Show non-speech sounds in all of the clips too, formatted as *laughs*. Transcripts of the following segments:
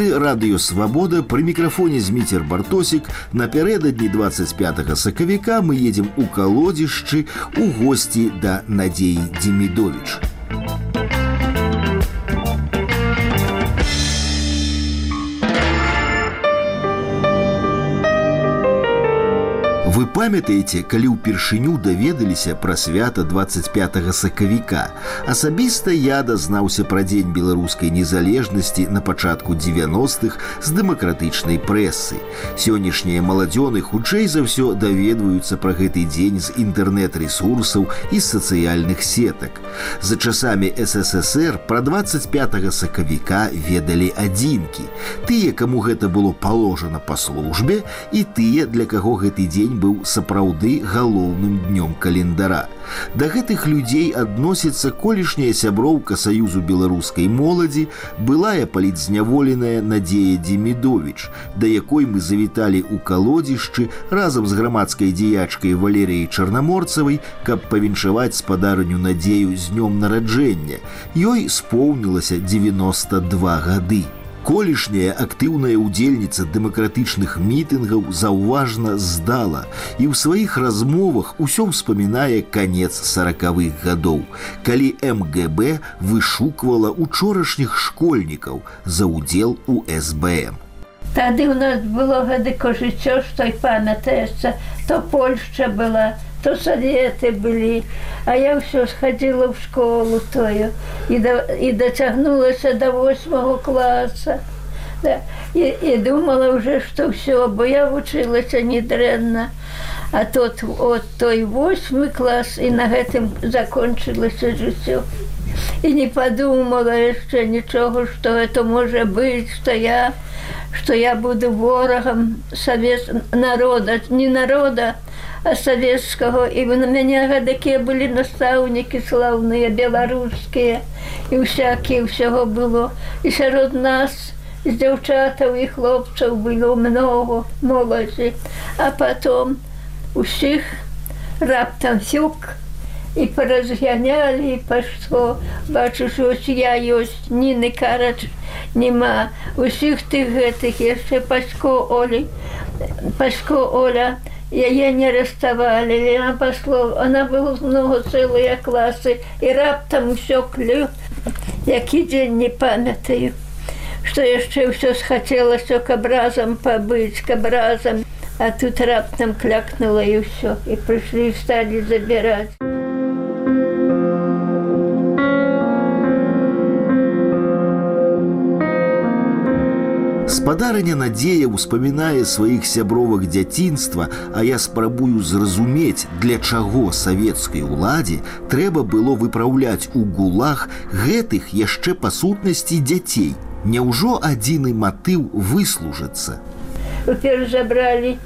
эфіры радыёвабода пры мікрафоне зміцер бартосік напярэдадні 25 сакавіка мы едзем у калодзішчы у госці да надзеі Демідович. памятаеце, калі ўпершыню даведаліся пра свята 25 сакавіка. Асабіста я дазнаўся пра дзень беларускай незалежнасці на пачатку 90-х з дэмакратычнай прэсы. Сённяшнія маладзёны хутчэй за ўсё даведваюцца пра гэты дзень з інтэрнэт-ресурсаў і сацыяльных сетак. За часамі ССР пра 25 сакавіка ведалі адзінкі. Тыя, каму гэта было паложана па службе і тыя, для каго гэты дзень быў сапраўды галоўным днём календара. Да гэтых людзей адносіцца колішняя сяброўка саюзу беларускай моладзі, былая палітзняволеная надзея Демідович, да якой мы завіталі ў калодзішчы разам з грамадскай дзеячкай валерыяй чарнаморцавай, каб павіншаваць спадарню надзею з днём нараджэння. Ёй споўнілася 92 гады колішняя актыўная удзельніца дэмакратычных мітынгаў заўважна здала і ў сваіх размовах усё ўспамінае канец сорокавых гадоў, калі МГБ вышуквала учорашніх школьнікаў за ўдзел у СБМ. Тады у нас было гэтыко жыццё, што і памятаецца, то Польшча была, то советы былі а я ўсё сходила в школу тою і да, і дацягнулася до восьмого класа да. і, і думала уже что все бо я вучылася недрэнна а тот от той восьмы клас і на гэтым закончылася жыццё і не подумала яшчэ нічога что это можа быть что я что я буду ворагам совет народа не народа а савецкага і вы на мяне такія былі настаўнікі слаўныя беларускія і всякие ўсяго было. І сярод нас з дзяўчатаў і хлопцаў было много моладзі а потом усіх раптам сюк і паразганялі па што бачыш ось я ёсць ніны карач нема. Усіх тых гэтых яшчэ пачко олі пачко оля яе не арестовали она пошло она было много целые классы і раптам усё клю які дзень не памятаю. Что яшчэ ўсё схацелася каб разам пабыць каб разам а тут раптам клякнула і ўсё і прыйшлі сталі забіраць Спадарыня надзея ўспамінае сваіх сябровак дзяцінства, а я спрабую зразумець, для чаго савецкай уладзе трэба было выпраўляць у гулах гэтых яшчэ па сутнасці дзяцей. Няўжо адзіны матыў выслужацца. Уперш забралі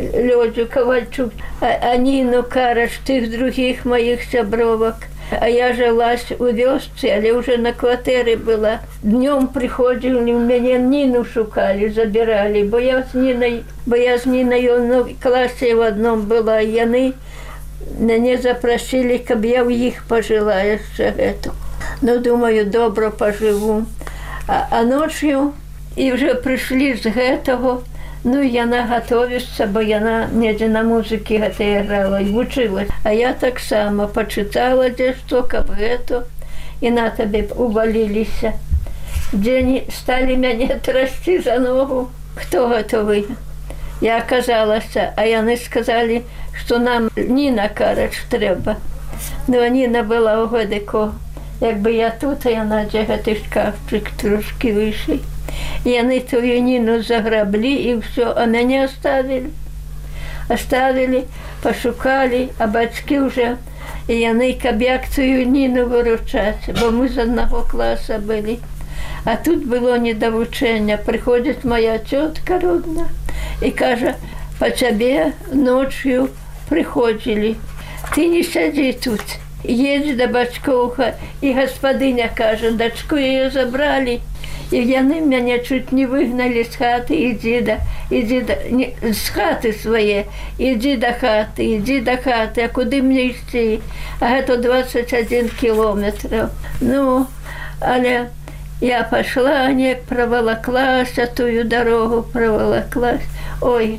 лёдзю кавальчук, а ніну караш тых другіх маіх сябровак. А я жылась у вёсцы, але уже на кватэры была. Днём прыходзілі мяне ніну шукалі, забіралі, бо я з нінай, бо я з нінай ну, класе в адном была яны мяне запрасілі, каб я ў іх пажыла яшчэ гэту. Ну думаю, добра пажыву. А, а ночью і вже прыйшлі з гэтага, Ну яна гатовішся, бо яна недзе на музыкі гэта іграла і вучылась. А я таксама пачытала дзе што, каб гэта і на табе уваліліся. Дзень сталі мяне *laughs* трасці за ногу. Хто гатовы? Я аказалася, а яны сказалі, што нам ні на карач трэба. Ну Ніна была ў годыку. Як бы я тут, яна дзе гэты шкафчык трошки вышэй яны тую ніну заграблі і ўсё а мяне оставили. Оставили пашукалі а бацькі уже і яны каб як цую ніну выручаць бо мы з аднаго класа былі а тут было недавучэння прыходзіць моя цётка родна і кажа по цябе ночью прыходзілі ты не сядзі тут едзе да бацькоўха і гаспадыня кажа дачку ее забралі і яны мяне чуть не выгналі з хаты ідзі да ідзі да, не, з хаты свае ідзі да хаты ідзі да хаты а куды мне ісці? А гэта 21 кіметраў ну але я пошла неяк правалаклася тую дарогу правалаклась ой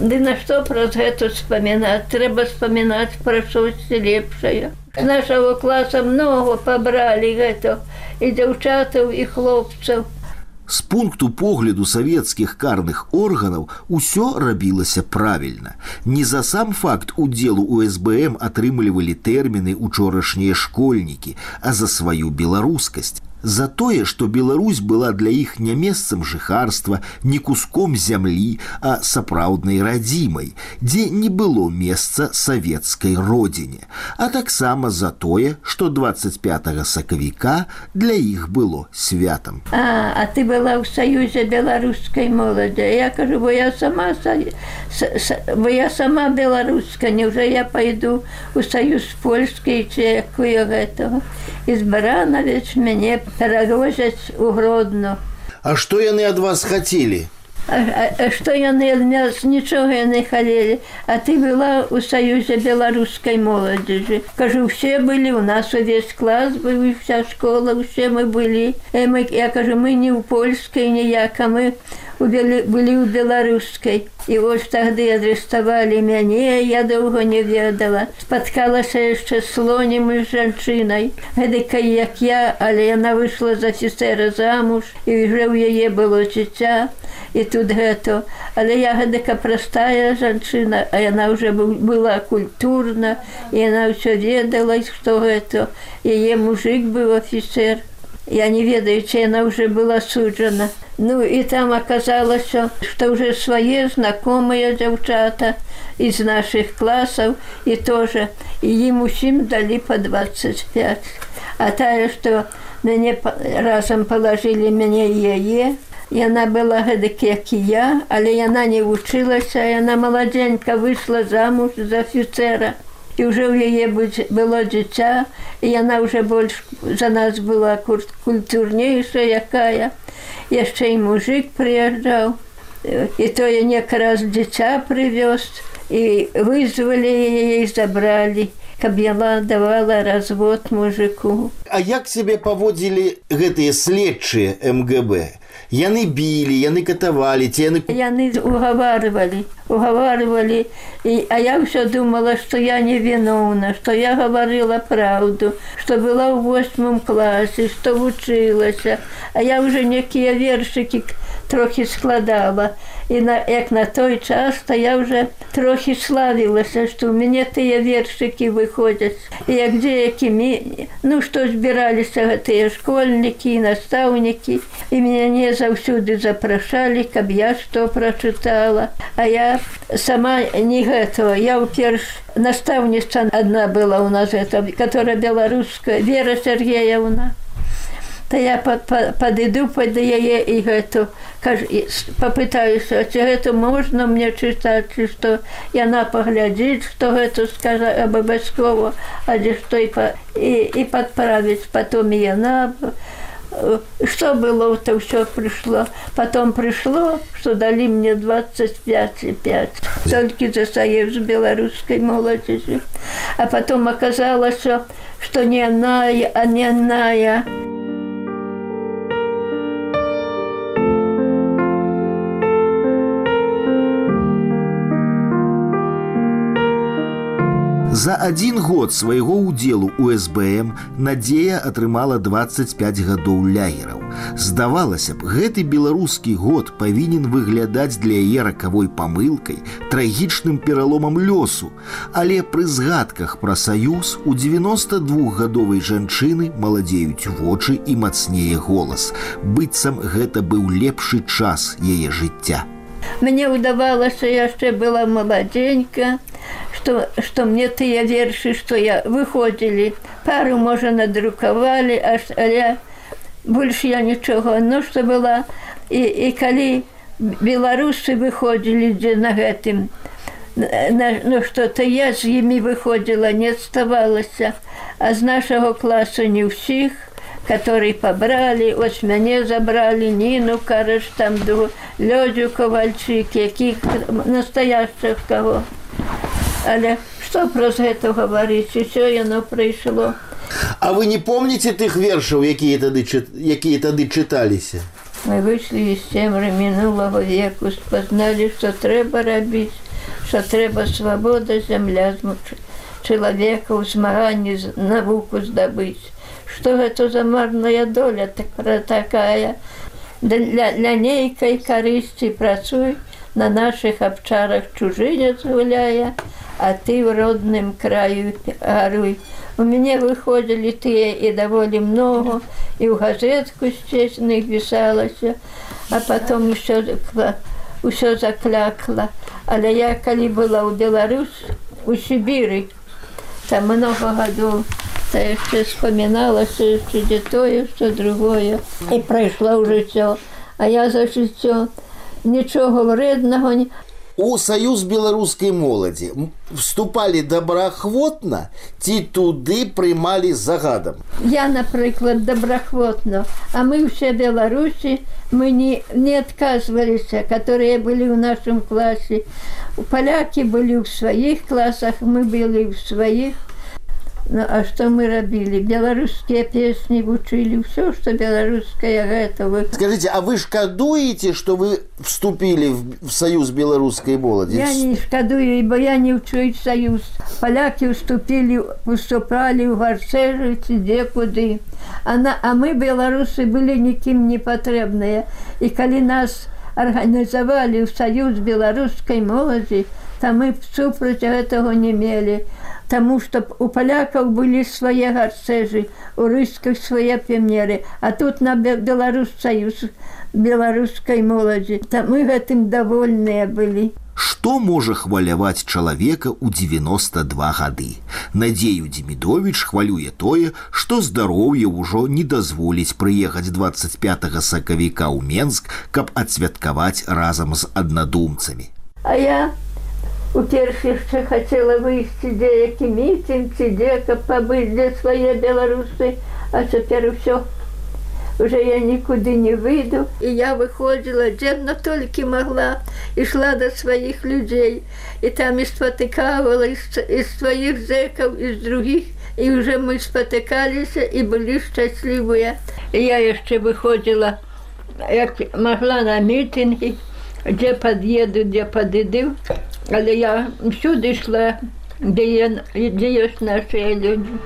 ды на што праз гэта вспоминаць трэба вспоминаць пра штосьці лепшае. З нашего класа много пабралі гэта і дзяўчатаў і хлопцаў. З пункту погляду савецкіх карных органаў усё рабілася правільна. Не за сам факт удзелу у СБМ атрымлівалі тэрміны учорашнія школьнікі, а за сваю беларускасць за тое, што Беларусь была для іх не месцам жыхарства, не куском зямлі, а сапраўднай радзімай, дзе не было месца савецкай родзіне, а таксама за тое, што 25 сакавіка для іх было святам. А, а ты была ў саюзе беларускай моладзі. Я кажу, бо я сама бо я сама беларуска, Няўжо я пайду у саюз польскі ці якую гэтага. І збаранавіч мяне перавозяць у гродно. А што яны ад вас хацелі? Што яны ад мяс нічога яны халелі, А ты была ў саюзе беларускай моладзежы. Кажу усе былі у нас увесь клас быў вся школа, усе мы былі. Э, мы, я кажу мы не ў польскай ніяка мы былі ў беларускай і вось тады адрыставалі мяне я доўга не ведала. Спаткалася яшчэ слонем і жанчынай гэтыкай як я але яна выйшла з афіцера замуж і вже ў яе было дзіця і тут гэта але я гэтака простая жанчына а яна уже была культурна і яна ўсё ведала што гэта яе мужик быў афіцер я не ведаю ці яна уже была суджана Ну і там аказалася, што ўжо свае знакомыя дзяўчата з нашых класаў і тоже і ім усім далі по 25. А тая, што мяне разам палажылі мяне яе, Яна была гэтак як і я, але яна не вучылася, яна маладзенька выйшла замуж з афіцера. І ўжо ў яе было дзіця, і яна ўжо больш за нас была культурнейшая якая яшчэ і мужик прыязджаў і тое некраз дзіця прывёз і вызвалі яе забралі каб яна давала развод мужику А як сябе паводзілі гэтыя следчыя МГБ яны білі яны катавалі ці яны яны угаварвалі угаварвалі. І а я ўсё думала што я не віноўна што я гаварыла праўду што была ў восьмым класе што вучылася. А я уже некія вершыкі трохі складала. І на як на той час то я уже трохі славілася што ў мяне тыя вершыкі выходзяць як дзе якімі ну што збіраліся гэтыя школьнікі настаўнікі і мяне заўсюды запрашалі каб я што прачытала а я сама не гэтага я ўперш настаўніца адна была ў нас это которая беларуская вера Сергеевна то я падыду под яе і гэту попытаюся ці гэта можна мне чытаць ці што яна паглядзіць што гэта скажа абавязкова а дзе што і, і, і падправіць потом яна что было то все пришло потом пришло что дали мне 25 и 5 только за союз белорусской молодежи а потом оказалось что не она а не она За один год свайго ўдзелу у СБМ надзея атрымала 25 гадоў лягераў. Здавалася б, гэты беларускі год павінен выглядаць для яе ракавой памылкай, трагічным пераломам лёсу, але пры згадках пра саюз у 92гадовай жанчыны маладзеюць вочы і мацнее голас. быццам гэта быў лепшы час яе жыцця. Мне ўдавалася яшчэ была маладзенька, что, что мне тыя вершы, што я выходзілі, пару можа надрукавалі, аж але больш я нічога, ну што была і, і калі беларусы выходзілі дзе на гэтым, ну што-то я з імі выходзіла, не адставалася, а з нашага класу не ўсіх, который пабралі, ось мяне забралі ніну караш там лёдзю кавальчык, якіх настоящых каго. Але што праз гэта гаварыць, усё яно прыйшло. А вы не помните тых вершаў якія тады якія тады чыталіся мы вышли из цемры мінулого веку спазнали что трэба рабіць что трэба свабода зямля чалавека ў змаганні навуку здабыць что гэта за марная доля так такая? Для, для нейкай карысці працуй на наших абчарах чужынец гуляе а ты в родным краю гаруй у мяне выходзілі тыя і даволі много і ў газетку сцесных пісалася а потом усё ўсё заклякла. Але я калі была ў Беларусь у Сібіры там много гадоў та яшчэ вспоминалася яшчэ дзе тое што другое і прайшло ў жыццё а я за жыццё нічога вреднага не у саюз беларускай моладзі вступалі добраахвотна ці туды прымалі загадам я напрыклад добраахвотна а мы ўсе беларусі мы не не адказваліся которые былі ў нашым класе палякі былі ў сваіх класах мы былі ў сваіх Ну, а что мы рабілі беларускія песні вучылі ўсё что беларуская гэта вы скажите а вы шкадуеце что вы вступілі в союз беларускай моладзі я не шкадую бо я не ўчуюць союз. Палякі уступілі выступалі ў гарцэжыці дзе куды. Она а мы беларусы былі нікім не патрэбныя і калі нас арганізавалі ў союз беларускай моладзі там мы супраць гэтага не мелі а Таму што у палякаў былі свае гарцэжы, у рысках свае пемнеры, а тут на Беларусь саюз беларускай моладзі. Там мы гэтым давольныя былі. Што можа хваляваць чалавека ў 92 гады. Надзею Дзімідович хвалюе тое, што здароўе ўжо не дазволіць прыехаць 25 сакавіка ў Менск, каб адсвяткаваць разам з аднадумцамі. А я у першы яшчэ хацела выйсці дзе які міцінг ці дзе каб пабыць дзе свае беларусы а цяпер усё уже я нікуды не выйду. І я выходзіла дзедна толькі магла ішла да сваіх людзей і там і спатыкавала з сваіх зэкаў і з другіх і уже мы спатыкаліся і былі шчаслівыя я яшчэ выходзіла як магла на мітынгі дзе пад'еду дзе падыдыў але я всюды ішла дзе, дзе ёсць нашыя людзі.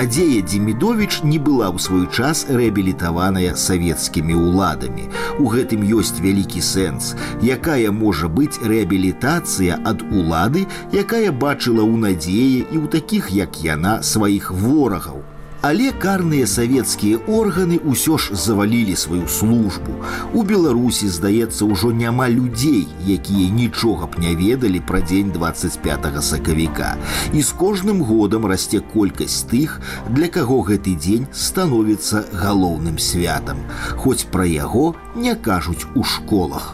Надзея Дзімідович не была ў свой час рэабілітаваная савецкімі ўладамі. У гэтым ёсць вялікі сэнс, якая можа быць рэабілітацыя ад улады, якая бачыла ў надзеі і ў такіх, як яна сваіх ворагаў. Але карныя савецкія органы ўсё ж завалілі сваю службу. У Беларусі, здаецца, ўжо няма людзей, якія нічога б не ведалі пра дзень 25 сакавіка. І з кожным годам расце колькасць тых, для каго гэты дзень становіцца галоўным святам. Хоць пра яго не кажуць у школах.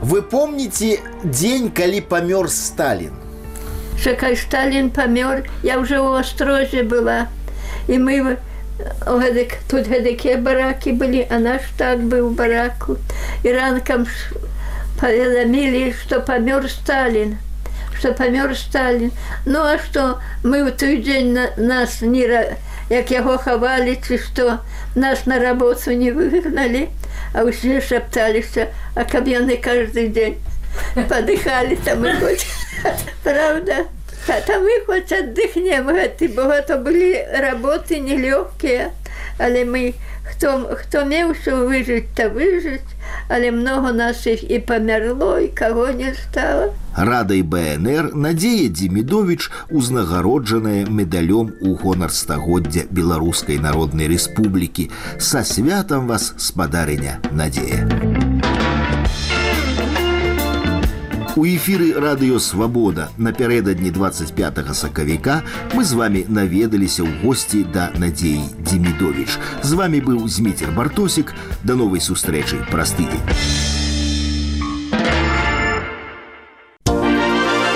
Вы помніце дзень, калі памёр Сталін. Чакай Сталін памёр, я ўжо ў астрозе была і мы гэтак, тут гэтакія баракі былі а наш так быў бараку. І ранкам паведамілі што памёр сталін што памёр сталін ну а што мы ў той дзень на нас не як яго хавалі ці што нас на работу не выгналі а ўсе шапталіся а каб яны каждый дзень падыхалі там і хоць *laughs* правда Та мы хоць аддыхнем гэты, бо гэта былі работы нелёгкія, але мы хто, хто меўся выжыць, то выжыць, але многа нашых і памярло і каго не стала. Радай БНР Надзея Дзімідович узнагароджаная медалём у гонар стагоддзя Беларускай народнай рэспублікі. Са святам вас спадарыня Надзея. У эфіры радыёвабода напярэдадні 25 сакавіка мы з вами наведаліся ў госці да надзеі Дзімідович. З вами быў зміцер бартосік да новай сустрэчы праз тыдзень.